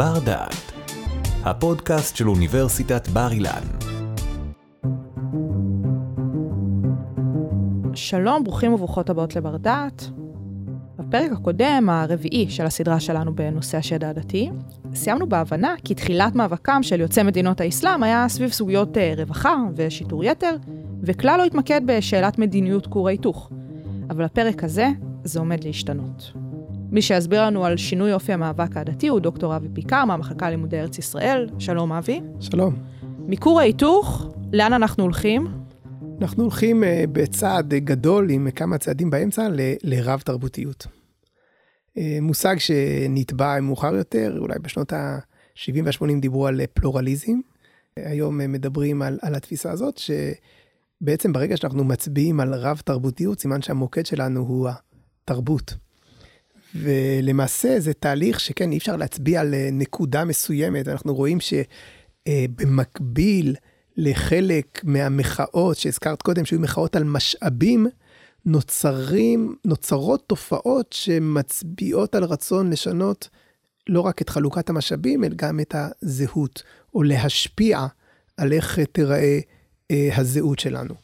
בר דעת, הפודקאסט של אוניברסיטת בר אילן. שלום, ברוכים וברוכות הבאות לבר דעת. בפרק הקודם, הרביעי של הסדרה שלנו בנושא השד העדתי, סיימנו בהבנה כי תחילת מאבקם של יוצאי מדינות האסלאם היה סביב סוגיות אה, רווחה ושיטור יתר, וכלל לא התמקד בשאלת מדיניות כור ההיתוך. אבל הפרק הזה, זה עומד להשתנות. מי שיסביר לנו על שינוי אופי המאבק העדתי הוא דוקטור אבי פיקר מהמחלקה ללימודי ארץ ישראל. שלום אבי. שלום. מכור ההיתוך, לאן אנחנו הולכים? אנחנו הולכים uh, בצעד גדול עם כמה צעדים באמצע ל- לרב תרבותיות. Uh, מושג שנטבע מאוחר יותר, אולי בשנות ה-70 וה-80 דיברו על פלורליזם. היום uh, מדברים על, על התפיסה הזאת, שבעצם ברגע שאנחנו מצביעים על רב תרבותיות, סימן שהמוקד שלנו הוא התרבות. ולמעשה זה תהליך שכן, אי אפשר להצביע על נקודה מסוימת. אנחנו רואים שבמקביל לחלק מהמחאות שהזכרת קודם, שהיו מחאות על משאבים, נוצרים, נוצרות תופעות שמצביעות על רצון לשנות לא רק את חלוקת המשאבים, אלא גם את הזהות, או להשפיע על איך תיראה אה, הזהות שלנו.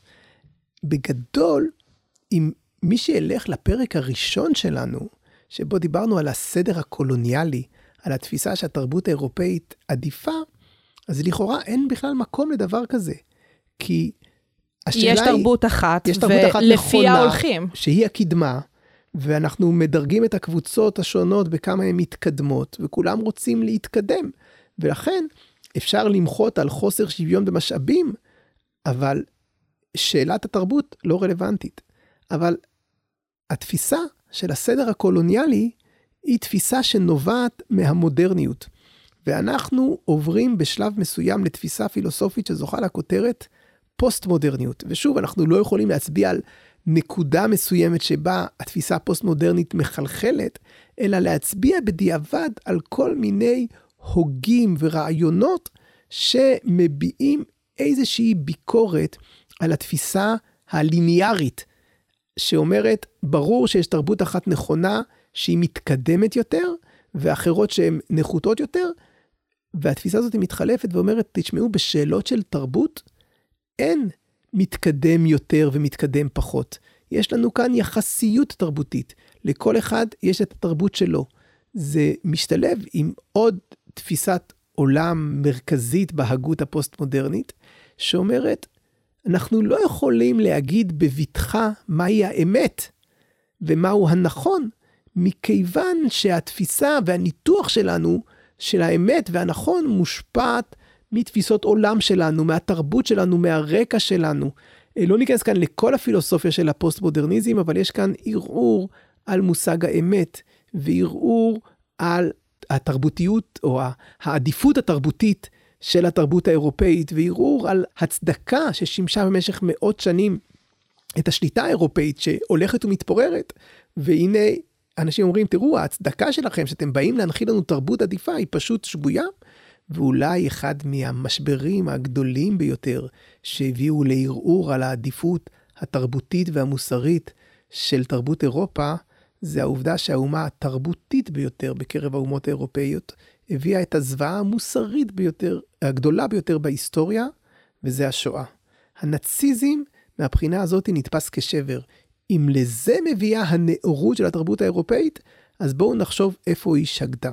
בגדול, אם מי שילך לפרק הראשון שלנו, שבו דיברנו על הסדר הקולוניאלי, על התפיסה שהתרבות האירופאית עדיפה, אז לכאורה אין בכלל מקום לדבר כזה. כי השאלה יש היא... תרבות אחת, יש תרבות אחת נכונה, הולכים. שהיא הקדמה, ואנחנו מדרגים את הקבוצות השונות בכמה הן מתקדמות, וכולם רוצים להתקדם. ולכן אפשר למחות על חוסר שוויון במשאבים, אבל שאלת התרבות לא רלוונטית. אבל התפיסה של הסדר הקולוניאלי היא תפיסה שנובעת מהמודרניות. ואנחנו עוברים בשלב מסוים לתפיסה פילוסופית שזוכה לכותרת פוסט-מודרניות. ושוב, אנחנו לא יכולים להצביע על נקודה מסוימת שבה התפיסה הפוסט-מודרנית מחלחלת, אלא להצביע בדיעבד על כל מיני הוגים ורעיונות שמביעים איזושהי ביקורת על התפיסה הליניארית, שאומרת, ברור שיש תרבות אחת נכונה שהיא מתקדמת יותר, ואחרות שהן נחותות יותר, והתפיסה הזאת מתחלפת ואומרת, תשמעו, בשאלות של תרבות, אין מתקדם יותר ומתקדם פחות. יש לנו כאן יחסיות תרבותית. לכל אחד יש את התרבות שלו. זה משתלב עם עוד תפיסת עולם מרכזית בהגות הפוסט-מודרנית, שאומרת, אנחנו לא יכולים להגיד בבטחה מהי האמת ומהו הנכון, מכיוון שהתפיסה והניתוח שלנו של האמת והנכון מושפעת מתפיסות עולם שלנו, מהתרבות שלנו, מהרקע שלנו. לא ניכנס כאן לכל הפילוסופיה של הפוסט-מודרניזם, אבל יש כאן ערעור על מושג האמת, וערעור על התרבותיות, או העדיפות התרבותית של התרבות האירופאית, וערעור על הצדקה ששימשה במשך מאות שנים את השליטה האירופאית שהולכת ומתפוררת, והנה אנשים אומרים, תראו, ההצדקה שלכם שאתם באים להנחיל לנו תרבות עדיפה היא פשוט שגויה, ואולי אחד מהמשברים הגדולים ביותר שהביאו לערעור על העדיפות התרבותית והמוסרית של תרבות אירופה, זה העובדה שהאומה התרבותית ביותר בקרב האומות האירופאיות הביאה את הזוועה המוסרית ביותר, הגדולה ביותר בהיסטוריה, וזה השואה. הנאציזם מהבחינה הזאת נתפס כשבר. אם לזה מביאה הנאורות של התרבות האירופאית, אז בואו נחשוב איפה היא שגדה.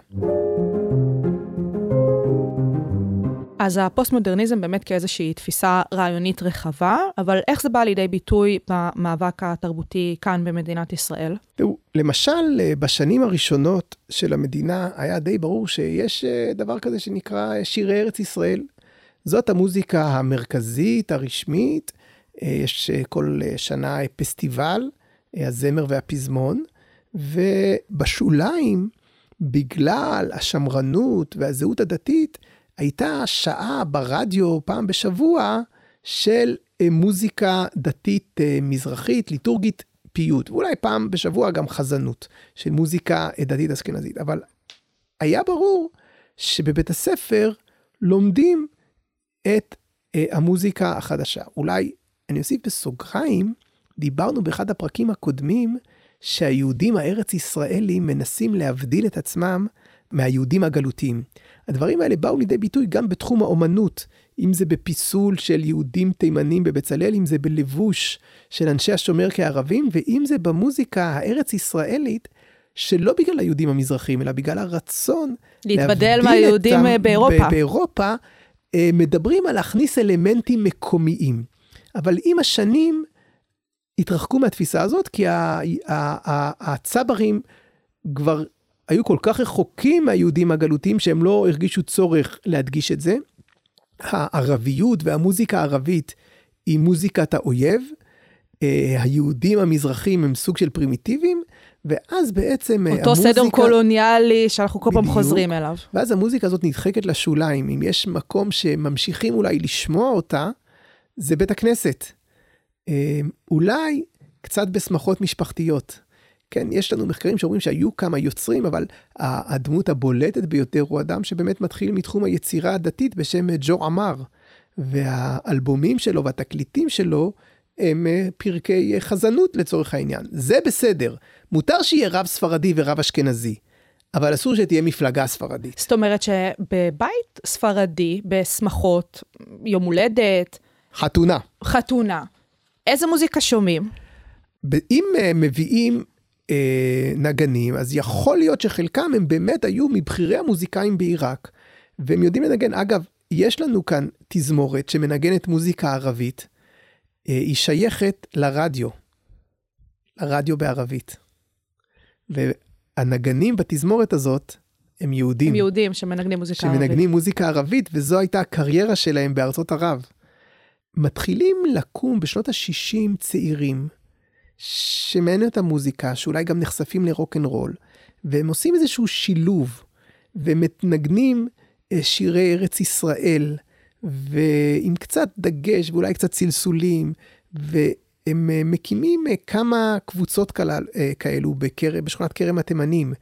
אז הפוסט-מודרניזם באמת כאיזושהי תפיסה רעיונית רחבה, אבל איך זה בא לידי ביטוי במאבק התרבותי כאן במדינת ישראל? תראו, למשל, בשנים הראשונות של המדינה היה די ברור שיש אה, דבר כזה שנקרא שירי ארץ ישראל. זאת המוזיקה המרכזית, הרשמית, אה, יש אה, כל שנה פסטיבל, הזמר והפזמון, ובשוליים, בגלל השמרנות והזהות הדתית, הייתה שעה ברדיו פעם בשבוע של אה, מוזיקה דתית אה, מזרחית, ליטורגית, פיוט, ואולי פעם בשבוע גם חזנות של מוזיקה אה, דתית אשכנזית. אבל היה ברור שבבית הספר לומדים את המוזיקה החדשה. אולי אני אוסיף בסוגריים, דיברנו באחד הפרקים הקודמים שהיהודים הארץ ישראלים מנסים להבדיל את עצמם מהיהודים הגלותיים. הדברים האלה באו לידי ביטוי גם בתחום האומנות, אם זה בפיסול של יהודים תימנים בבצלאל, אם זה בלבוש של אנשי השומר כערבים, ואם זה במוזיקה הארץ ישראלית, שלא בגלל היהודים המזרחים, אלא בגלל הרצון להתבדל מהיהודים אה, באירופה. באירופה, אה, מדברים על להכניס אלמנטים מקומיים. אבל עם השנים התרחקו מהתפיסה הזאת, כי הצברים כבר היו כל כך רחוקים מהיהודים הגלותיים שהם לא הרגישו צורך להדגיש את זה. הערביות והמוזיקה הערבית היא מוזיקת האויב. אה, היהודים המזרחים הם סוג של פרימיטיביים, ואז בעצם אה, אותו המוזיקה... אותו סדר קולוניאלי שאנחנו כל פעם חוזרים אליו. ואז המוזיקה הזאת נדחקת לשוליים. אם יש מקום שממשיכים אולי לשמוע אותה, זה בית הכנסת. אה, אולי קצת בשמחות משפחתיות. כן, יש לנו מחקרים שאומרים שהיו כמה יוצרים, אבל הדמות הבולטת ביותר הוא אדם שבאמת מתחיל מתחום היצירה הדתית בשם ג'ו עמר. והאלבומים שלו והתקליטים שלו הם אה, פרקי חזנות לצורך העניין. זה בסדר. מותר שיהיה רב ספרדי ורב אשכנזי, אבל אסור שתהיה מפלגה ספרדית. זאת אומרת שבבית ספרדי, בשמחות, יום הולדת... חתונה. חתונה. איזה מוזיקה שומעים? אם uh, מביאים uh, נגנים, אז יכול להיות שחלקם הם באמת היו מבכירי המוזיקאים בעיראק, והם יודעים לנגן. אגב, יש לנו כאן תזמורת שמנגנת מוזיקה ערבית, uh, היא שייכת לרדיו, לרדיו בערבית. והנגנים בתזמורת הזאת הם יהודים. הם יהודים שמנגנים מוזיקה שמנגנים ערבית. שמנגנים מוזיקה ערבית, וזו הייתה הקריירה שלהם בארצות ערב. מתחילים לקום בשנות ה-60 צעירים, שמעניין אותם מוזיקה, שאולי גם נחשפים לרוק אנד רול, והם עושים איזשהו שילוב, ומנגנים אה, שירי ארץ ישראל, ועם קצת דגש ואולי קצת צלסולים, והם אה, מקימים אה, כמה קבוצות כאלו בקר... בשכונת כרם התימנים,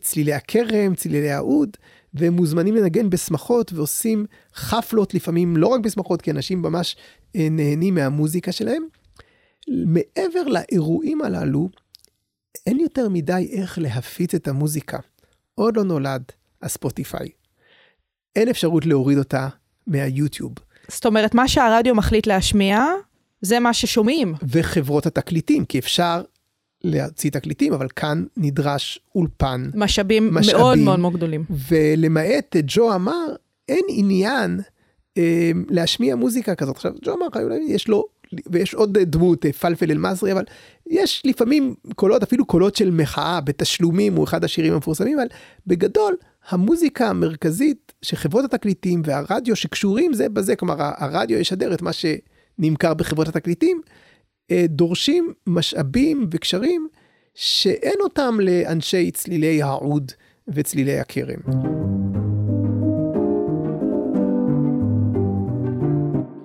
צלילי הכרם, צלילי האוד, והם מוזמנים לנגן בשמחות ועושים חפלות לפעמים, לא רק בשמחות, כי אנשים ממש נהנים מהמוזיקה שלהם. מעבר לאירועים הללו, אין יותר מדי איך להפיץ את המוזיקה. עוד לא נולד הספוטיפיי. אין אפשרות להוריד אותה מהיוטיוב. זאת אומרת, מה שהרדיו מחליט להשמיע, זה מה ששומעים. וחברות התקליטים, כי אפשר להוציא תקליטים, אבל כאן נדרש אולפן. משאבים, משאבים מאוד מאוד מאוד גדולים. ולמעט ג'ו אמר, אין עניין אה, להשמיע מוזיקה כזאת. עכשיו, ג'ו אמר, יש לו, ויש עוד דמות, אה, פלפל אל-מסרי, אבל יש לפעמים קולות, אפילו קולות של מחאה בתשלומים, הוא אחד השירים המפורסמים, אבל בגדול, המוזיקה המרכזית שחברות התקליטים והרדיו שקשורים זה בזה, כלומר הרדיו ישדר את מה שנמכר בחברות התקליטים, אה, דורשים משאבים וקשרים שאין אותם לאנשי צלילי העוד וצלילי הכרם.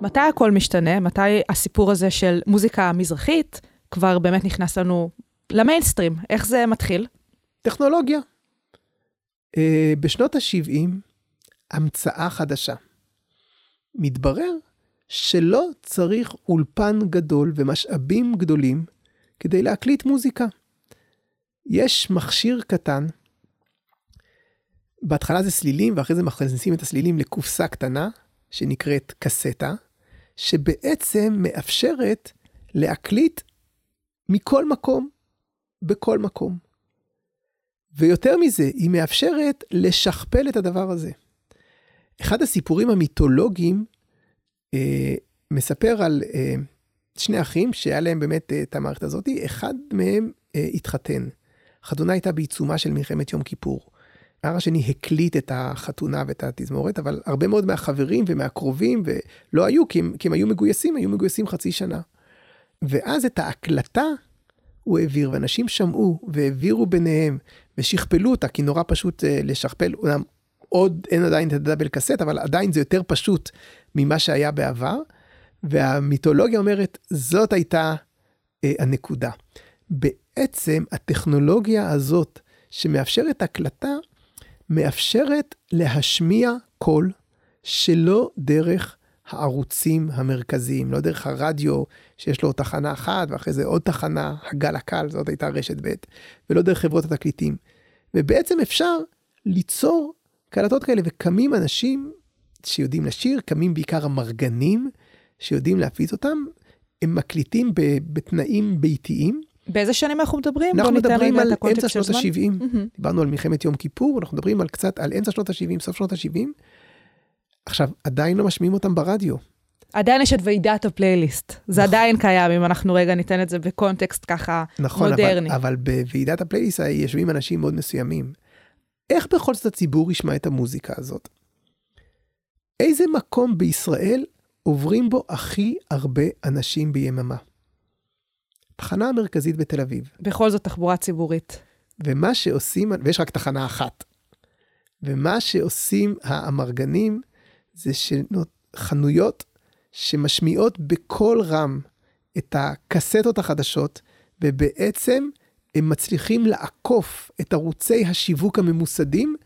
מתי הכל משתנה? מתי הסיפור הזה של מוזיקה מזרחית כבר באמת נכנס לנו למיינסטרים? איך זה מתחיל? טכנולוגיה. אה, בשנות ה-70, המצאה חדשה. מתברר שלא צריך אולפן גדול ומשאבים גדולים כדי להקליט מוזיקה. יש מכשיר קטן, בהתחלה זה סלילים ואחרי זה מכניסים את הסלילים לקופסה קטנה שנקראת קסטה, שבעצם מאפשרת להקליט מכל מקום, בכל מקום. ויותר מזה, היא מאפשרת לשכפל את הדבר הזה. אחד הסיפורים המיתולוגיים אה, מספר על אה, שני אחים שהיה להם באמת אה, את המערכת הזאת, אחד מהם אה, התחתן. החתונה הייתה בעיצומה של מלחמת יום כיפור. הר השני הקליט את החתונה ואת התזמורת, אבל הרבה מאוד מהחברים ומהקרובים ולא היו, כי הם, כי הם היו מגויסים, היו מגויסים חצי שנה. ואז את ההקלטה הוא העביר, ואנשים שמעו והעבירו ביניהם ושכפלו אותה, כי נורא פשוט uh, לשכפל, אומנם עוד אין עדיין את הדאבל קסט, אבל עדיין זה יותר פשוט ממה שהיה בעבר, והמיתולוגיה אומרת, זאת הייתה אה, הנקודה. בעצם הטכנולוגיה הזאת שמאפשרת הקלטה, מאפשרת להשמיע קול שלא דרך הערוצים המרכזיים, לא דרך הרדיו שיש לו תחנה אחת ואחרי זה עוד תחנה, הגל הקל, זאת הייתה רשת ב', ולא דרך חברות התקליטים. ובעצם אפשר ליצור קלטות כאלה, וקמים אנשים שיודעים לשיר, קמים בעיקר המרגנים שיודעים להפיץ אותם, הם מקליטים בתנאים ביתיים. באיזה שנים אנחנו מדברים? אנחנו מדברים על אמצע שנות ה-70. Mm-hmm. דיברנו על מלחמת יום כיפור, אנחנו מדברים על קצת, על אמצע שנות ה-70, סוף שנות ה-70. עכשיו, עדיין לא משמיעים אותם ברדיו. עדיין יש את ועידת הפלייליסט. זה נכון. עדיין קיים, אם אנחנו רגע ניתן את זה בקונטקסט ככה נכון, מודרני. נכון, אבל, אבל בוועידת הפלייליסט יושבים אנשים מאוד מסוימים. איך בכל זאת הציבור ישמע את המוזיקה הזאת? איזה מקום בישראל עוברים בו הכי הרבה אנשים ביממה? תחנה המרכזית בתל אביב. בכל זאת תחבורה ציבורית. ומה שעושים, ויש רק תחנה אחת. ומה שעושים האמרגנים זה שחנויות שמשמיעות בקול רם את הקסטות החדשות, ובעצם הם מצליחים לעקוף את ערוצי השיווק הממוסדים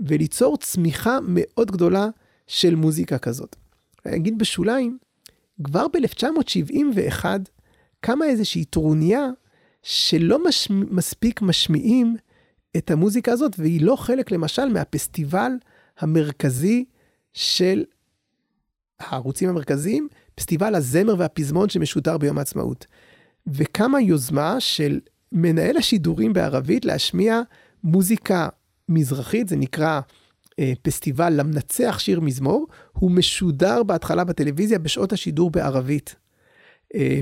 וליצור צמיחה מאוד גדולה של מוזיקה כזאת. אני אגיד בשוליים, כבר ב-1971 קמה איזושהי טרוניה שלא מש... מספיק משמיעים את המוזיקה הזאת, והיא לא חלק למשל מהפסטיבל המרכזי של הערוצים המרכזיים, פסטיבל הזמר והפזמון שמשודר ביום העצמאות. וקמה יוזמה של מנהל השידורים בערבית להשמיע מוזיקה מזרחית, זה נקרא אה, פסטיבל למנצח שיר מזמור, הוא משודר בהתחלה בטלוויזיה בשעות השידור בערבית. אה,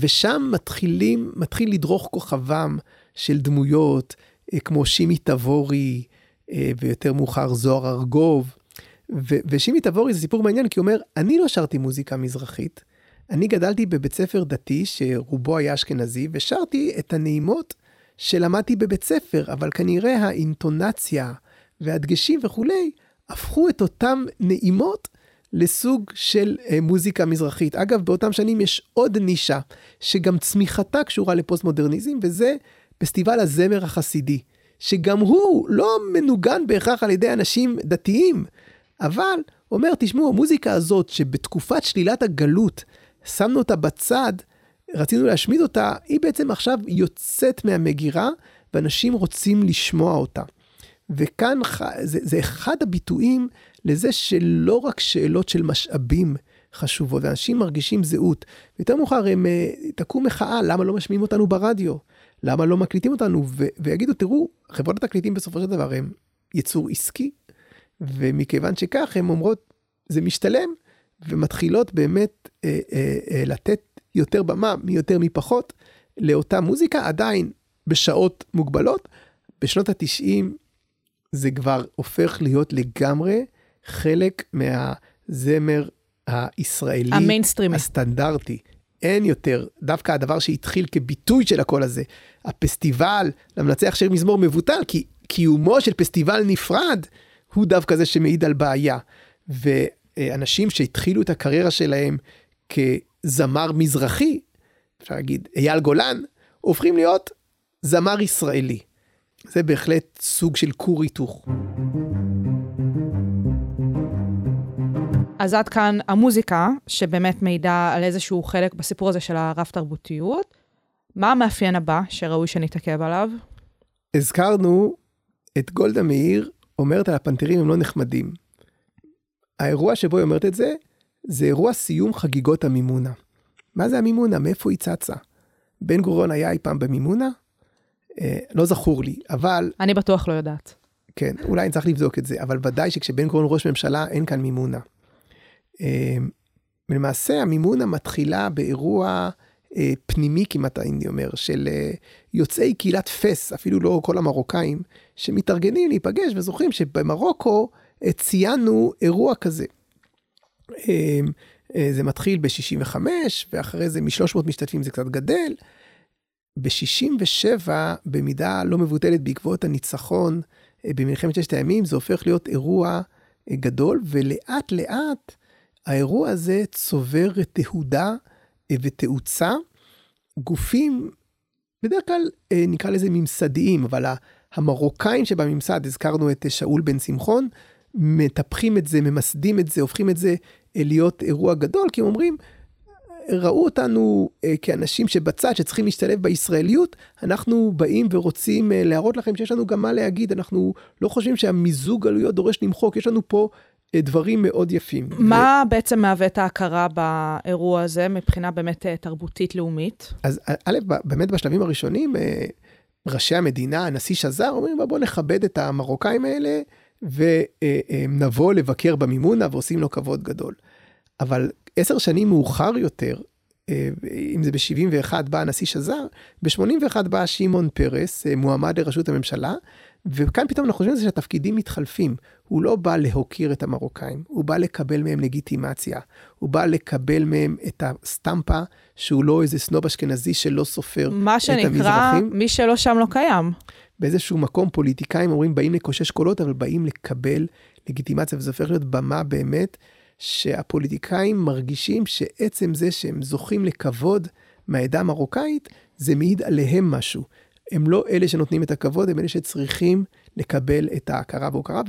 ושם מתחילים, מתחיל לדרוך כוכבם של דמויות אה, כמו שימי תבורי, אה, ויותר מאוחר זוהר ארגוב. ושימי תבורי זה סיפור מעניין, כי הוא אומר, אני לא שרתי מוזיקה מזרחית. אני גדלתי בבית ספר דתי שרובו היה אשכנזי, ושרתי את הנעימות שלמדתי בבית ספר, אבל כנראה האינטונציה והדגשים וכולי, הפכו את אותם נעימות לסוג של אה, מוזיקה מזרחית. אגב, באותם שנים יש עוד נישה, שגם צמיחתה קשורה לפוסט-מודרניזם, וזה פסטיבל הזמר החסידי, שגם הוא לא מנוגן בהכרח על ידי אנשים דתיים, אבל אומר, תשמעו, המוזיקה הזאת, שבתקופת שלילת הגלות, שמנו אותה בצד, רצינו להשמיד אותה, היא בעצם עכשיו יוצאת מהמגירה, ואנשים רוצים לשמוע אותה. וכאן זה, זה אחד הביטויים לזה שלא רק שאלות של משאבים חשובות, אנשים מרגישים זהות. יותר מאוחר הם אה, תקום מחאה, למה לא משמיעים אותנו ברדיו? למה לא מקליטים אותנו? ו- ויגידו, תראו, חברות התקליטים בסופו של דבר הם יצור עסקי, ומכיוון שכך הן אומרות, זה משתלם, ומתחילות באמת אה, אה, אה, לתת יותר במה, מי יותר מי פחות, לאותה מוזיקה, עדיין בשעות מוגבלות. בשנות התשעים זה כבר הופך להיות לגמרי חלק מהזמר הישראלי, המיינסטרימי, הסטנדרטי. אין יותר, דווקא הדבר שהתחיל כביטוי של הקול הזה, הפסטיבל למנצח שיר מזמור מבוטל, כי קיומו של פסטיבל נפרד הוא דווקא זה שמעיד על בעיה. ואנשים שהתחילו את הקריירה שלהם כזמר מזרחי, אפשר להגיד אייל גולן, הופכים להיות זמר ישראלי. זה בהחלט סוג של כור היתוך. אז עד כאן המוזיקה, שבאמת מעידה על איזשהו חלק בסיפור הזה של הרב-תרבותיות. מה המאפיין הבא שראוי שנתעכב עליו? הזכרנו את גולדה מאיר אומרת על הפנתרים הם לא נחמדים. האירוע שבו היא אומרת את זה, זה אירוע סיום חגיגות המימונה. מה זה המימונה? מאיפה היא צצה? בן גוריון היה אי פעם במימונה? אה, לא זכור לי, אבל... אני בטוח לא יודעת. כן, אולי אני צריך לבדוק את זה, אבל ודאי שכשבן גוריון ראש ממשלה אין כאן מימונה. אה, למעשה המימונה מתחילה באירוע אה, פנימי כמעט הייתי אומר, של אה, יוצאי קהילת פס, אפילו לא כל המרוקאים, שמתארגנים להיפגש וזוכרים שבמרוקו אה, ציינו אירוע כזה. זה מתחיל ב-65 ואחרי זה מ-300 משתתפים זה קצת גדל. ב-67 במידה לא מבוטלת בעקבות הניצחון במלחמת ששת הימים זה הופך להיות אירוע גדול ולאט לאט האירוע הזה צובר תהודה ותאוצה. גופים, בדרך כלל אה, נקרא לזה ממסדיים, אבל המרוקאים שבממסד, הזכרנו את שאול בן שמחון, מטפחים את זה, ממסדים את זה, הופכים את זה אה, להיות אירוע גדול, כי הם אומרים, ראו אותנו אה, כאנשים שבצד, שצריכים להשתלב בישראליות, אנחנו באים ורוצים אה, להראות לכם שיש לנו גם מה להגיד, אנחנו לא חושבים שהמיזוג גלויות דורש למחוק, יש לנו פה אה, דברים מאוד יפים. מה ו... בעצם מהווה את ההכרה באירוע הזה מבחינה באמת אה, תרבותית לאומית? אז א', באמת בשלבים הראשונים, אה, ראשי המדינה, הנשיא שזר, אומרים, בואו נכבד את המרוקאים האלה ונבוא לבקר במימונה ועושים לו כבוד גדול. אבל עשר שנים מאוחר יותר, אם זה ב-71 בא הנשיא שזר, ב-81 בא שמעון פרס, מועמד לראשות הממשלה, וכאן פתאום אנחנו חושבים שהתפקידים מתחלפים. הוא לא בא להוקיר את המרוקאים, הוא בא לקבל מהם לגיטימציה. הוא בא לקבל מהם את הסטמפה שהוא לא איזה סנוב אשכנזי שלא סופר את המזרחים. מה שנקרא, מי שלא שם לא קיים. באיזשהו מקום פוליטיקאים אומרים, באים לקושש קולות, אבל באים לקבל לגיטימציה, וזה הופך להיות במה באמת, שהפוליטיקאים מרגישים שעצם זה שהם זוכים לכבוד מהעדה המרוקאית, זה מעיד עליהם משהו. הם לא אלה שנותנים את הכבוד, הם אלה שצריכים לקבל את ההכרה וההוקרה,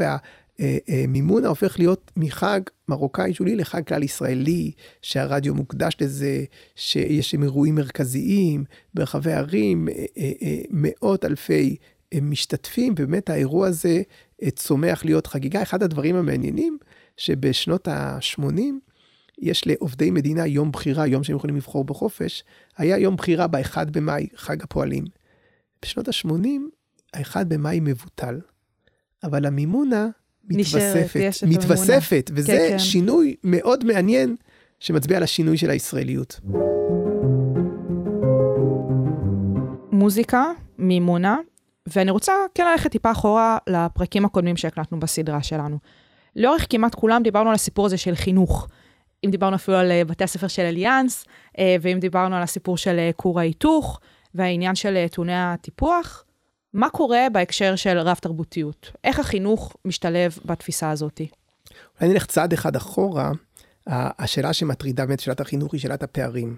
והמימונה הופך להיות מחג מרוקאי שולי לחג כלל ישראלי, שהרדיו מוקדש לזה, שיש שם אירועים מרכזיים ברחבי אה, אה, אה, מאות אלפי משתתפים, ובאמת האירוע הזה צומח להיות חגיגה. אחד הדברים המעניינים, שבשנות ה-80, יש לעובדי מדינה יום בחירה, יום שהם יכולים לבחור בחופש, היה יום בחירה ב-1 במאי, חג הפועלים. בשנות ה-80, ה-1 במאי מבוטל, אבל המימונה מתווספת, נשארת, מתווספת, וזה כן, כן. שינוי מאוד מעניין שמצביע על השינוי של הישראליות. מוזיקה, מימונה, ואני רוצה כן ללכת טיפה אחורה לפרקים הקודמים שהקלטנו בסדרה שלנו. לאורך כמעט כולם דיברנו על הסיפור הזה של חינוך. אם דיברנו אפילו על אה, בתי הספר של אליאנס, אה, ואם דיברנו על הסיפור של אה, כור ההיתוך, והעניין של טעוני הטיפוח, מה קורה בהקשר של רב-תרבותיות? איך החינוך משתלב בתפיסה הזאת? אולי נלך צעד אחד אחורה. השאלה שמטרידה באמת שאלת החינוך היא שאלת הפערים.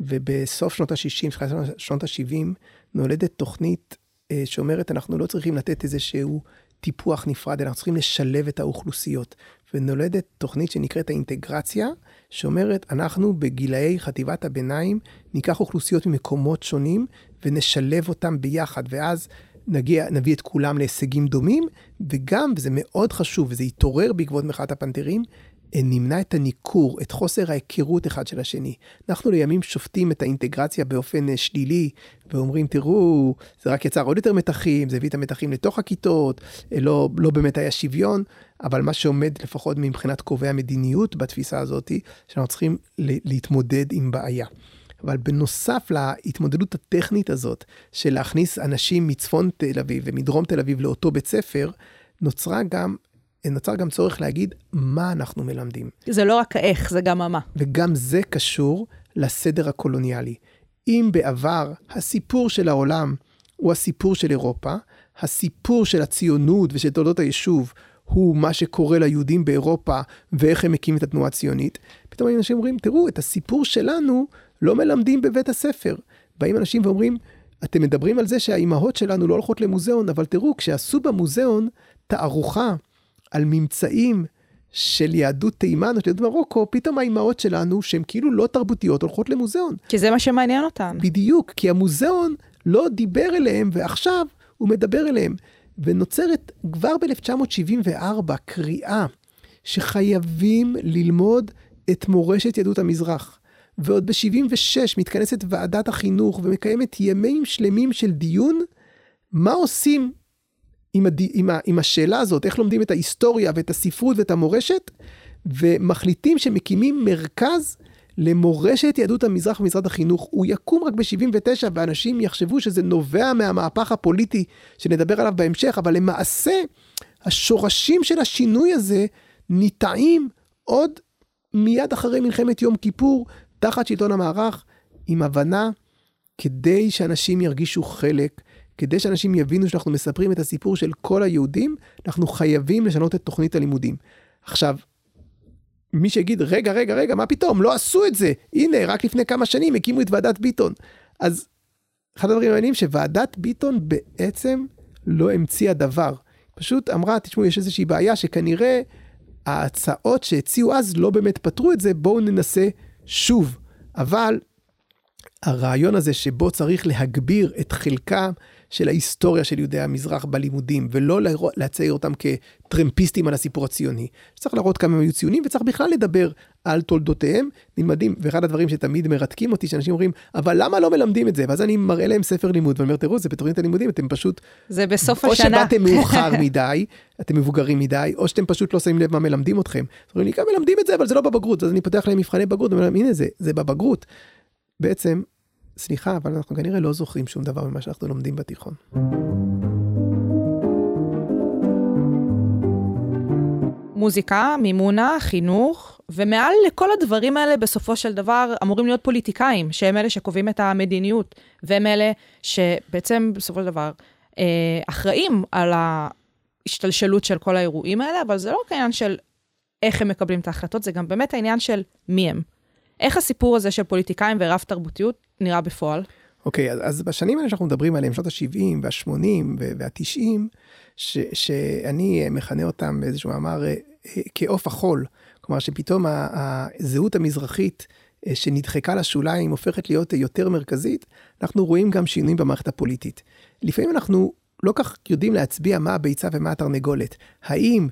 ובסוף שנות ה-60, שנות ה-70, נולדת תוכנית שאומרת, אנחנו לא צריכים לתת איזשהו טיפוח נפרד, אנחנו צריכים לשלב את האוכלוסיות. ונולדת תוכנית שנקראת האינטגרציה, שאומרת, אנחנו בגילאי חטיבת הביניים ניקח אוכלוסיות ממקומות שונים ונשלב אותם ביחד, ואז נגיע, נביא את כולם להישגים דומים, וגם, וזה מאוד חשוב, וזה יתעורר בעקבות מחאת הפנתרים, נמנע את הניכור, את חוסר ההיכרות אחד של השני. אנחנו לימים שופטים את האינטגרציה באופן אה, שלילי, ואומרים, תראו, זה רק יצר עוד יותר מתחים, זה הביא את המתחים לתוך הכיתות, אה, לא, לא באמת היה שוויון, אבל מה שעומד לפחות מבחינת קובעי המדיניות בתפיסה הזאת, שאנחנו צריכים להתמודד עם בעיה. אבל בנוסף להתמודדות הטכנית הזאת, של להכניס אנשים מצפון תל אביב ומדרום תל אביב לאותו בית ספר, נוצרה גם נוצר גם צורך להגיד מה אנחנו מלמדים. זה לא רק האיך, זה גם המה. וגם זה קשור לסדר הקולוניאלי. אם בעבר הסיפור של העולם הוא הסיפור של אירופה, הסיפור של הציונות ושל תולדות היישוב הוא מה שקורה ליהודים באירופה ואיך הם מקימים את התנועה הציונית, פתאום אנשים אומרים, תראו, את הסיפור שלנו לא מלמדים בבית הספר. באים אנשים ואומרים, אתם מדברים על זה שהאימהות שלנו לא הולכות למוזיאון, אבל תראו, כשעשו במוזיאון תערוכה על ממצאים של יהדות תימן או של יהדות מרוקו, פתאום האימהות שלנו, שהן כאילו לא תרבותיות, הולכות למוזיאון. כי זה מה שמעניין אותן. בדיוק, כי המוזיאון לא דיבר אליהם, ועכשיו הוא מדבר אליהם. ונוצרת כבר ב-1974 קריאה שחייבים ללמוד את מורשת יהדות המזרח. ועוד ב-76 מתכנסת ועדת החינוך ומקיימת ימים שלמים של דיון מה עושים עם, הד... עם, ה... עם השאלה הזאת, איך לומדים את ההיסטוריה ואת הספרות ואת המורשת, ומחליטים שמקימים מרכז למורשת יהדות המזרח במשרד החינוך. הוא יקום רק ב-79 ואנשים יחשבו שזה נובע מהמהפך הפוליטי שנדבר עליו בהמשך, אבל למעשה השורשים של השינוי הזה ניטעים עוד מיד אחרי מלחמת יום כיפור, תחת שלטון המערך, עם הבנה כדי שאנשים ירגישו חלק כדי שאנשים יבינו שאנחנו מספרים את הסיפור של כל היהודים, אנחנו חייבים לשנות את תוכנית הלימודים. עכשיו, מי שיגיד, רגע, רגע, רגע, מה פתאום, לא עשו את זה. הנה, רק לפני כמה שנים הקימו את ועדת ביטון. אז אחד הדברים המעניינים שוועדת ביטון בעצם לא המציאה דבר. פשוט אמרה, תשמעו, יש איזושהי בעיה שכנראה ההצעות שהציעו אז לא באמת פתרו את זה, בואו ננסה שוב. אבל הרעיון הזה שבו צריך להגביר את חלקם של ההיסטוריה של יהודי המזרח בלימודים, ולא להצייר אותם כטרמפיסטים על הסיפור הציוני. צריך להראות כמה הם היו ציונים, וצריך בכלל לדבר על תולדותיהם, נלמדים, ואחד הדברים שתמיד מרתקים אותי, שאנשים אומרים, אבל למה לא מלמדים את זה? ואז אני מראה להם ספר לימוד, ואני אומר, תראו, זה בתוכנית הלימודים, אתם פשוט... זה בסוף או השנה. או שבאתם מאוחר מדי, אתם מבוגרים מדי, או שאתם פשוט לא שמים לב מה מלמדים אתכם. אומרים לי, גם מלמדים את זה, אבל זה לא בבגרות. אז אני פותח להם מבחני בגרות, ואומר להם, הנה זה, זה בבגרות. בעצם, סליחה, אבל אנחנו כנראה לא זוכרים שום דבר ממה שאנחנו לומדים בתיכון. מוזיקה, מימונה, חינוך, ומעל לכל הדברים האלה בסופו של דבר אמורים להיות פוליטיקאים, שהם אלה שקובעים את המדיניות, והם אלה שבעצם בסופו של דבר אה, אחראים על ההשתלשלות של כל האירועים האלה, אבל זה לא רק העניין של איך הם מקבלים את ההחלטות, זה גם באמת העניין של מי הם. איך הסיפור הזה של פוליטיקאים ורב תרבותיות נראה בפועל? אוקיי, okay, אז, אז בשנים האלה שאנחנו מדברים עליהם, שנות ה-70 וה-80 וה-90, שאני מכנה אותם באיזשהו מאמר אה, אה, כעוף החול, כלומר שפתאום הזהות המזרחית אה, שנדחקה לשוליים הופכת להיות יותר מרכזית, אנחנו רואים גם שינויים במערכת הפוליטית. לפעמים אנחנו לא כך יודעים להצביע מה הביצה ומה התרנגולת. האם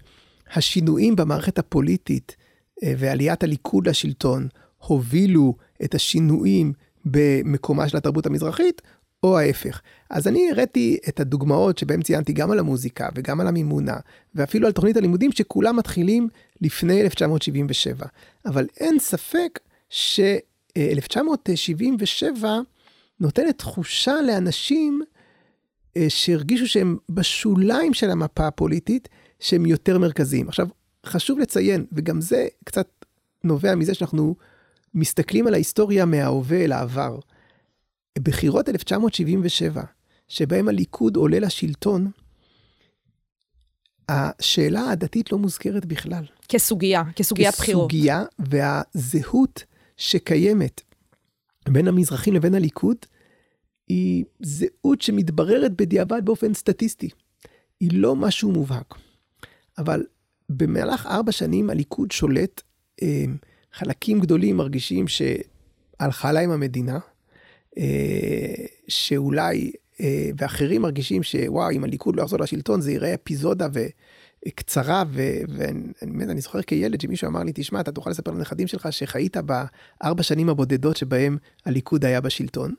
השינויים במערכת הפוליטית ועליית הליכוד לשלטון הובילו את השינויים במקומה של התרבות המזרחית, או ההפך. אז אני הראיתי את הדוגמאות שבהם ציינתי גם על המוזיקה וגם על המימונה, ואפילו על תוכנית הלימודים שכולם מתחילים לפני 1977. אבל אין ספק ש-1977 נותנת תחושה לאנשים אה, שהרגישו שהם בשוליים של המפה הפוליטית, שהם יותר מרכזיים. עכשיו, חשוב לציין, וגם זה קצת נובע מזה שאנחנו מסתכלים על ההיסטוריה מההווה אל העבר. בחירות 1977, שבהם הליכוד עולה לשלטון, השאלה הדתית לא מוזכרת בכלל. כסוגיה, כסוגיית בחירות. כסוגיה, והזהות שקיימת בין המזרחים לבין הליכוד, היא זהות שמתבררת בדיעבד באופן סטטיסטי. היא לא משהו מובהק. אבל במהלך ארבע שנים הליכוד שולט אה, חלקים גדולים מרגישים שהלכה להם המדינה, אה, שאולי, אה, ואחרים מרגישים שוואו, אם הליכוד לא יחזור לשלטון זה יראה אפיזודה וקצרה, ואני זוכר כילד שמישהו אמר לי, תשמע, אתה תוכל לספר לנכדים שלך שחיית בארבע שנים הבודדות שבהם הליכוד היה בשלטון.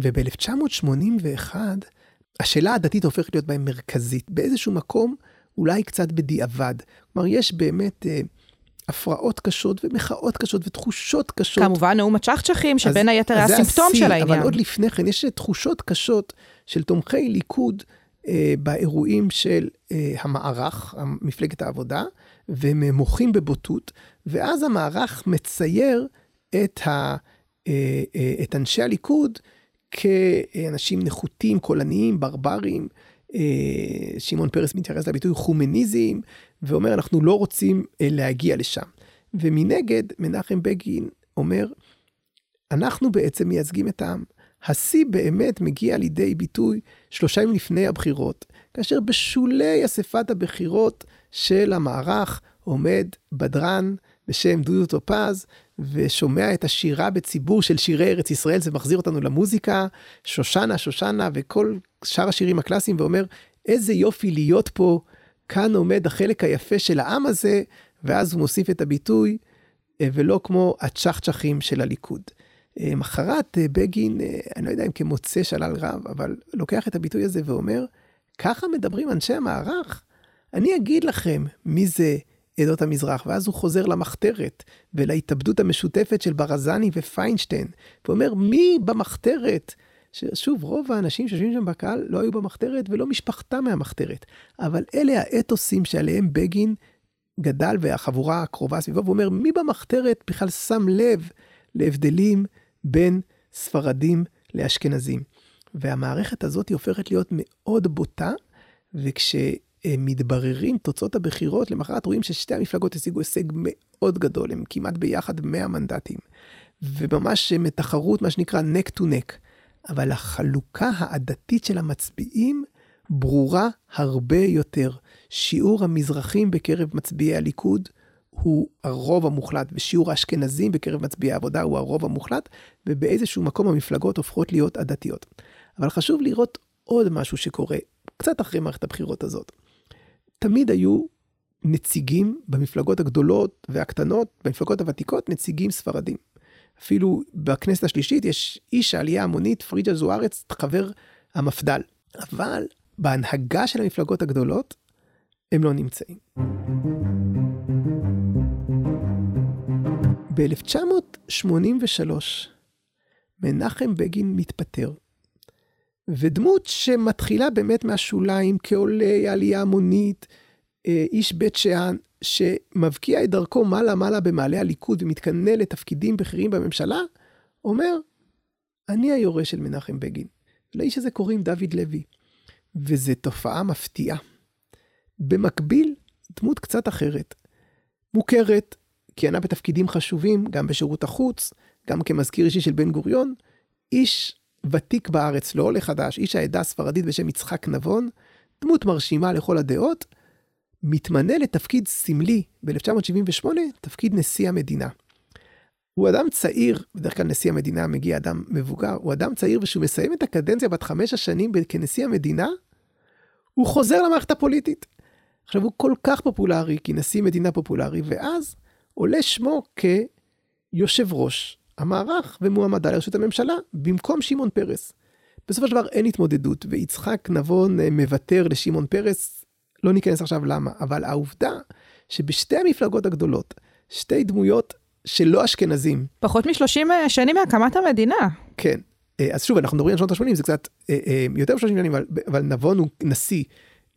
וב-1981, השאלה הדתית הופכת להיות בהם מרכזית, באיזשהו מקום, אולי קצת בדיעבד. כלומר, יש באמת... אה, הפרעות קשות ומחאות קשות ותחושות קשות. כמובן, נאום הצ'חצ'חים, שבין היתר היה סימפטום של העניין. אבל עוד לפני כן, יש תחושות קשות של תומכי ליכוד אה, באירועים של אה, המערך, מפלגת העבודה, והם מוחים בבוטות, ואז המערך מצייר את, ה, אה, אה, את אנשי הליכוד כאנשים נחותים, קולניים, ברברים. אה, שמעון פרס מתייחס לביטוי חומניזם, ואומר אנחנו לא רוצים אה, להגיע לשם. ומנגד מנחם בגין אומר, אנחנו בעצם מייצגים את העם. השיא באמת מגיע לידי ביטוי שלושה ימים לפני הבחירות, כאשר בשולי אספת הבחירות של המערך עומד בדרן בשם דודו טופז, ושומע את השירה בציבור של שירי ארץ ישראל, זה מחזיר אותנו למוזיקה, שושנה, שושנה, וכל שאר השירים הקלאסיים, ואומר, איזה יופי להיות פה, כאן עומד החלק היפה של העם הזה, ואז הוא מוסיף את הביטוי, אה, ולא כמו הצ'חצ'חים של הליכוד. אה, מחרת אה, בגין, אני לא יודע אם כמוצא שלל רב, אבל לוקח את הביטוי הזה ואומר, ככה מדברים אנשי המערך? אני אגיד לכם מי זה עדות המזרח, ואז הוא חוזר למחתרת ולהתאבדות המשותפת של ברזני ופיינשטיין, ואומר, מי במחתרת? ששוב, רוב האנשים שיושבים שם בקהל לא היו במחתרת ולא משפחתם מהמחתרת, אבל אלה האתוסים שעליהם בגין גדל והחבורה הקרובה סביבו, ואומר, מי במחתרת בכלל שם לב להבדלים בין ספרדים לאשכנזים? והמערכת הזאת הופכת להיות מאוד בוטה, וכש... מתבררים תוצאות הבחירות, למחרת רואים ששתי המפלגות השיגו הישג מאוד גדול, הם כמעט ביחד 100 מנדטים. וממש מתחרות, מה שנקרא neck to neck. אבל החלוקה העדתית של המצביעים ברורה הרבה יותר. שיעור המזרחים בקרב מצביעי הליכוד הוא הרוב המוחלט, ושיעור האשכנזים בקרב מצביעי העבודה הוא הרוב המוחלט, ובאיזשהו מקום המפלגות הופכות להיות עדתיות. אבל חשוב לראות עוד משהו שקורה, קצת אחרי מערכת הבחירות הזאת. תמיד היו נציגים במפלגות הגדולות והקטנות, במפלגות הוותיקות, נציגים ספרדים. אפילו בכנסת השלישית יש איש העלייה המונית, פריג'ה זוארץ, חבר המפד"ל. אבל בהנהגה של המפלגות הגדולות, הם לא נמצאים. ב-1983 מנחם בגין מתפטר, ודמות שמתחילה באמת מהשוליים כעולה עלייה המונית, איש בית שאן, שמבקיע את דרכו מעלה-מעלה במעלה הליכוד ומתקנא לתפקידים בכירים בממשלה, אומר, אני היורש של מנחם בגין. לאיש הזה קוראים דוד לוי, וזו תופעה מפתיעה. במקביל, דמות קצת אחרת, מוכרת, כיהנה בתפקידים חשובים, גם בשירות החוץ, גם כמזכיר אישי של בן גוריון, איש ותיק בארץ, לא עולה חדש, איש העדה הספרדית בשם יצחק נבון, דמות מרשימה לכל הדעות, מתמנה לתפקיד סמלי ב-1978, תפקיד נשיא המדינה. הוא אדם צעיר, בדרך כלל נשיא המדינה מגיע אדם מבוגר, הוא אדם צעיר ושהוא מסיים את הקדנציה בת חמש השנים כנשיא המדינה, הוא חוזר למערכת הפוליטית. עכשיו הוא כל כך פופולרי, כי נשיא מדינה פופולרי, ואז עולה שמו כיושב ראש המערך ומועמדה לראשות הממשלה, במקום שמעון פרס. בסופו של דבר אין התמודדות, ויצחק נבון אה, מוותר לשמעון פרס, לא ניכנס עכשיו למה, אבל העובדה שבשתי המפלגות הגדולות, שתי דמויות שלא אשכנזים. פחות מ-30 אה, שנים מהקמת המדינה. כן. אה, אז שוב, אנחנו מדברים על שנות ה-80, זה קצת יותר מ-30 שנים, אבל, אבל נבון הוא נשיא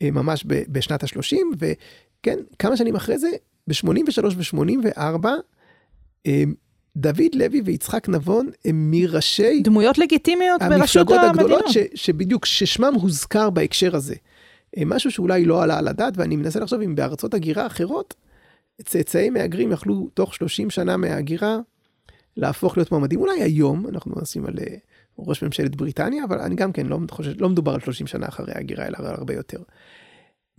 ממש בשנת ה-30, וכן, כמה שנים אחרי זה, ב-83 ו-84, דוד לוי ויצחק נבון הם מראשי... דמויות לגיטימיות בראשות המדינה. המפלגות הגדולות ש, שבדיוק, ששמם הוזכר בהקשר הזה. אה, משהו שאולי לא עלה על הדעת, ואני מנסה לחשוב אם בארצות הגירה אחרות, צאצאי מהגרים יכלו תוך 30 שנה מההגירה להפוך להיות מועמדים. אולי היום, אנחנו נשים על אה, ראש ממשלת בריטניה, אבל אני גם כן לא חושב, לא מדובר על 30 שנה אחרי ההגירה, אלא הרבה יותר.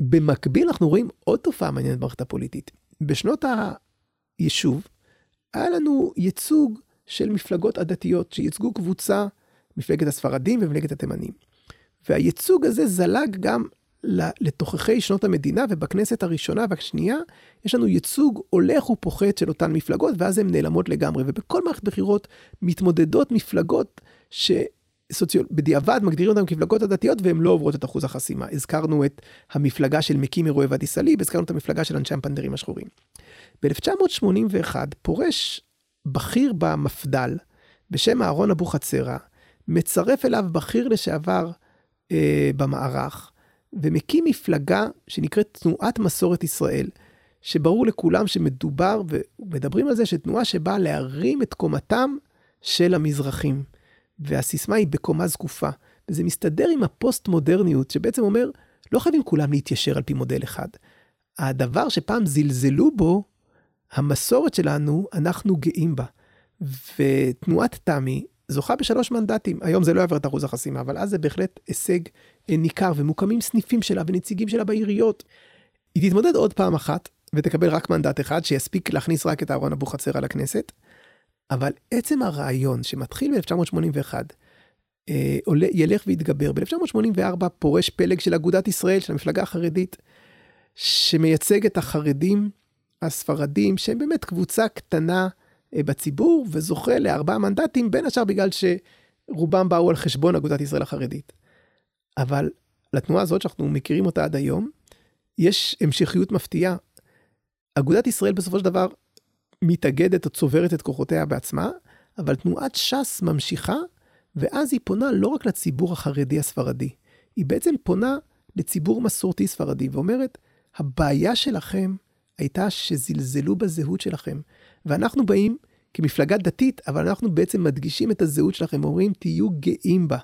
במקביל אנחנו רואים עוד תופעה מעניינת במערכת הפוליטית. בשנות היישוב, היה לנו ייצוג של מפלגות עדתיות שייצגו קבוצה, מפלגת הספרדים ומפלגת התימנים. והייצוג הזה זלג גם לתוככי שנות המדינה, ובכנסת הראשונה והשנייה יש לנו ייצוג הולך ופוחת של אותן מפלגות, ואז הן נעלמות לגמרי. ובכל מערכת בחירות מתמודדות מפלגות שבדיעבד מגדירים אותן כמפלגות הדתיות, והן לא עוברות את אחוז החסימה. הזכרנו את המפלגה של מקים אירועי ואדי סאליב, הזכרנו את המפלגה של אנשי הפנדרים השחורים. ב-1981 פורש בכיר במפד"ל בשם אהרון אבוחצירא, מצרף אליו בכיר לשעבר אה, במערך, ומקים מפלגה שנקראת תנועת מסורת ישראל, שברור לכולם שמדובר, ומדברים על זה, שתנועה שבאה להרים את קומתם של המזרחים. והסיסמה היא בקומה זקופה. וזה מסתדר עם הפוסט-מודרניות, שבעצם אומר, לא חייבים כולם להתיישר על פי מודל אחד. הדבר שפעם זלזלו בו, המסורת שלנו, אנחנו גאים בה. ותנועת תמי זוכה בשלוש מנדטים. היום זה לא יעבור את אחוז החסימה, אבל אז זה בהחלט הישג אה, ניכר, ומוקמים סניפים שלה ונציגים שלה בעיריות. היא תתמודד עוד פעם אחת, ותקבל רק מנדט אחד, שיספיק להכניס רק את אהרון אבוחצירא לכנסת. אבל עצם הרעיון שמתחיל ב-1981, אה, עולה, ילך ויתגבר. ב-1984 פורש פלג של אגודת ישראל, של המפלגה החרדית, שמייצג את החרדים הספרדים, שהם באמת קבוצה קטנה בציבור, וזוכה לארבעה מנדטים, בין השאר בגלל שרובם באו על חשבון אגודת ישראל החרדית. אבל לתנועה הזאת, שאנחנו מכירים אותה עד היום, יש המשכיות מפתיעה. אגודת ישראל בסופו של דבר מתאגדת או צוברת את כוחותיה בעצמה, אבל תנועת ש"ס ממשיכה, ואז היא פונה לא רק לציבור החרדי הספרדי, היא בעצם פונה לציבור מסורתי ספרדי ואומרת, הבעיה שלכם הייתה שזלזלו בזהות שלכם. ואנחנו באים כמפלגה דתית, אבל אנחנו בעצם מדגישים את הזהות שלכם, אומרים, תהיו גאים בה.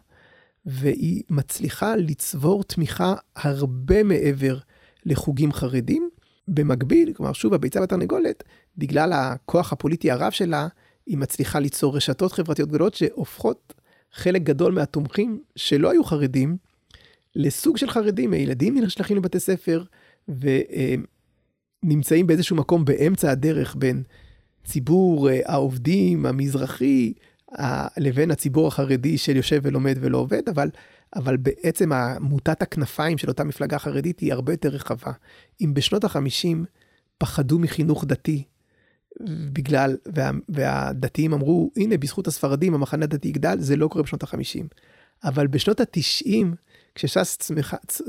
והיא מצליחה לצבור תמיכה הרבה מעבר לחוגים חרדים. במקביל, כלומר, שוב, הביצה והתרנגולת, בגלל הכוח הפוליטי הרב שלה, היא מצליחה ליצור רשתות חברתיות גדולות שהופכות חלק גדול מהתומכים שלא היו חרדים, לסוג של חרדים, הילדים נשלחים לבתי ספר, נמצאים באיזשהו מקום באמצע הדרך בין ציבור אה, העובדים המזרחי לבין הציבור החרדי של יושב ולומד ולא עובד, אבל, אבל בעצם מוטת הכנפיים של אותה מפלגה חרדית היא הרבה יותר רחבה. אם בשנות ה-50 פחדו מחינוך דתי, בגלל, וה, והדתיים אמרו, הנה, בזכות הספרדים המחנה הדתי יגדל, זה לא קורה בשנות ה-50. אבל בשנות ה-90, כשש"ס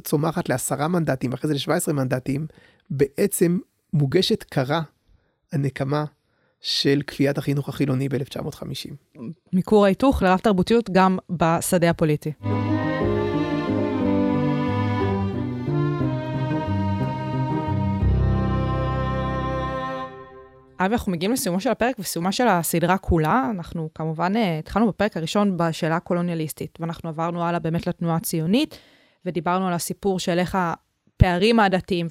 צומחת לעשרה מנדטים, אחרי זה ל-17 מנדטים, בעצם מוגשת קרה הנקמה של כפיית החינוך החילוני ב-1950. מכור ההיתוך לרב תרבותיות גם בשדה הפוליטי. אבי, אנחנו מגיעים לסיומו של הפרק וסיומה של הסדרה כולה. אנחנו כמובן אה, התחלנו בפרק הראשון בשאלה הקולוניאליסטית, ואנחנו עברנו הלאה באמת לתנועה הציונית, ודיברנו על הסיפור של איך הפערים העדתיים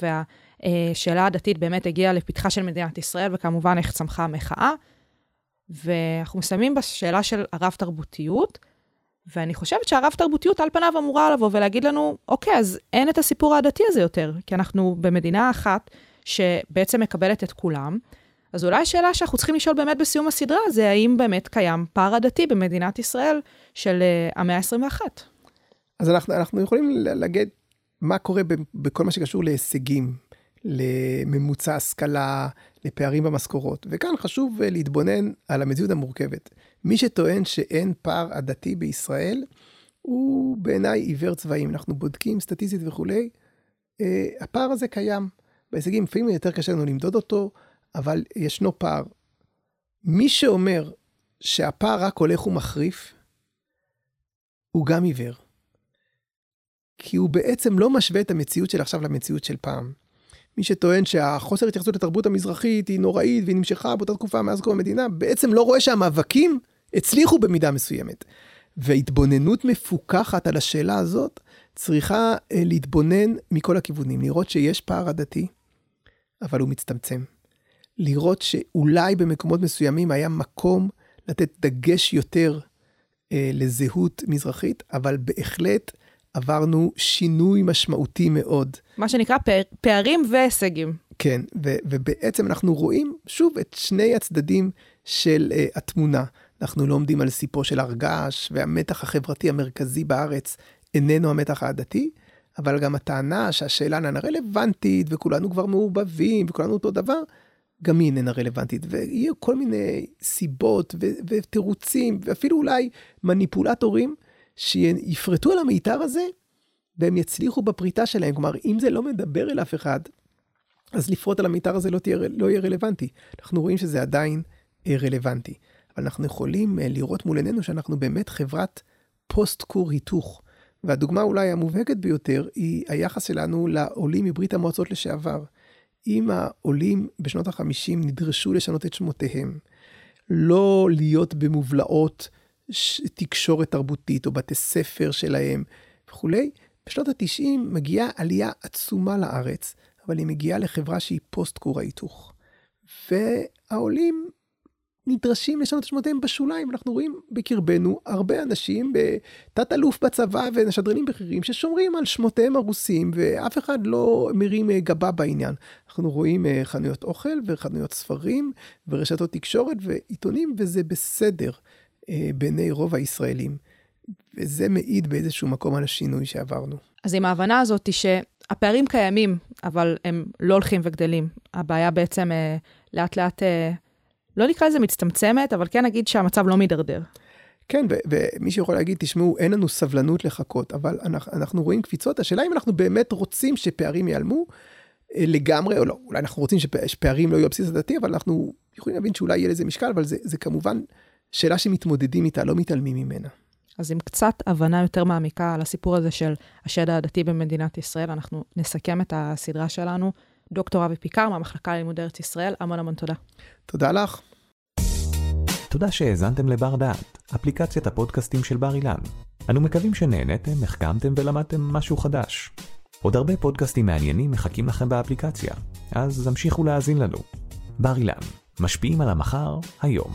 והשאלה הדתית באמת הגיעה לפתחה של מדינת ישראל, וכמובן איך צמחה המחאה. ואנחנו מסיימים בשאלה של הרב-תרבותיות, ואני חושבת שהרב-תרבותיות על פניו אמורה לבוא ולהגיד לנו, אוקיי, אז אין את הסיפור העדתי הזה יותר, כי אנחנו במדינה אחת שבעצם מקבלת את כולם. אז אולי השאלה שאנחנו צריכים לשאול באמת בסיום הסדרה זה האם באמת קיים פער עדתי במדינת ישראל של uh, המאה ה-21. אז אנחנו, אנחנו יכולים להגיד מה קורה בכל מה שקשור להישגים, לממוצע השכלה, לפערים במשכורות. וכאן חשוב אה, להתבונן על המציאות המורכבת. מי שטוען שאין פער עדתי בישראל, הוא בעיניי עיוור צבעים. אנחנו בודקים סטטיסטית וכולי, אה, הפער הזה קיים. בהישגים לפעמים יותר קשה לנו למדוד אותו, אבל ישנו פער. מי שאומר שהפער רק הולך ומחריף, הוא גם עיוור. כי הוא בעצם לא משווה את המציאות של עכשיו למציאות של פעם. מי שטוען שהחוסר התייחסות לתרבות המזרחית היא נוראית והיא נמשכה באותה תקופה מאז קום המדינה, בעצם לא רואה שהמאבקים הצליחו במידה מסוימת. והתבוננות מפוקחת על השאלה הזאת צריכה אה, להתבונן מכל הכיוונים, לראות שיש פער עדתי, אבל הוא מצטמצם. לראות שאולי במקומות מסוימים היה מקום לתת דגש יותר אה, לזהות מזרחית, אבל בהחלט עברנו שינוי משמעותי מאוד. מה שנקרא פער, פערים והישגים. כן, ו, ובעצם אנחנו רואים שוב את שני הצדדים של אה, התמונה. אנחנו לא עומדים על סיפו של הר געש, והמתח החברתי המרכזי בארץ איננו המתח העדתי, אבל גם הטענה שהשאלה איננה רלוונטית, וכולנו כבר מעורבבים, וכולנו אותו דבר, גם היא איננה רלוונטית, ויהיו כל מיני סיבות ו- ותירוצים, ואפילו אולי מניפולטורים, שיפרטו על המיתר הזה, והם יצליחו בפריטה שלהם. כלומר, אם זה לא מדבר אל אף אחד, אז לפרוט על המיתר הזה לא, תהיה, לא יהיה רלוונטי. אנחנו רואים שזה עדיין אה, רלוונטי. אבל אנחנו יכולים אה, לראות מול עינינו שאנחנו באמת חברת פוסט-כור היתוך. והדוגמה אולי המובהקת ביותר היא היחס שלנו לעולים מברית המועצות לשעבר. אם העולים בשנות ה-50 נדרשו לשנות את שמותיהם, לא להיות במובלעות תקשורת תרבותית או בתי ספר שלהם וכולי, בשנות ה-90 מגיעה עלייה עצומה לארץ, אבל היא מגיעה לחברה שהיא פוסט כור ההיתוך. והעולים נדרשים לשנות את שמותיהם בשוליים. אנחנו רואים בקרבנו הרבה אנשים, תת אלוף בצבא ושדרנים בכירים, ששומרים על שמותיהם הרוסים, ואף אחד לא מרים אה, גבה בעניין. אנחנו רואים אה, חנויות אוכל וחנויות ספרים ורשתות תקשורת ועיתונים, וזה בסדר בעיני רוב הישראלים. וזה מעיד באיזשהו מקום על השינוי שעברנו. אז עם ההבנה הזאת שהפערים קיימים, אבל הם לא הולכים וגדלים. הבעיה בעצם לאט לאט לא נקרא לזה מצטמצמת, אבל כן נגיד שהמצב לא מידרדר. כן, ומי שיכול להגיד, תשמעו, אין לנו סבלנות לחכות, אבל אנחנו, אנחנו רואים קפיצות. השאלה אם אנחנו באמת רוצים שפערים ייעלמו אה, לגמרי, או לא, אולי אנחנו רוצים שפערים לא יהיו הבסיס הדתי, אבל אנחנו יכולים להבין שאולי יהיה לזה משקל, אבל זה, זה כמובן שאלה שמתמודדים איתה, לא מתעלמים ממנה. אז עם קצת הבנה יותר מעמיקה על הסיפור הזה של השד העדתי במדינת ישראל, אנחנו נסכם את הסדרה שלנו. דוקטור אבי פיקר מהמחלקה ללימוד ארץ ישראל, המון המון תודה. תודה לך. תודה שהאזנתם לבר דעת, אפליקציית הפודקאסטים של בר אילן. אנו מקווים שנהנתם, החכמתם ולמדתם משהו חדש. עוד הרבה פודקאסטים מעניינים מחכים לכם באפליקציה, אז המשיכו להאזין לנו. בר אילן, משפיעים על המחר, היום.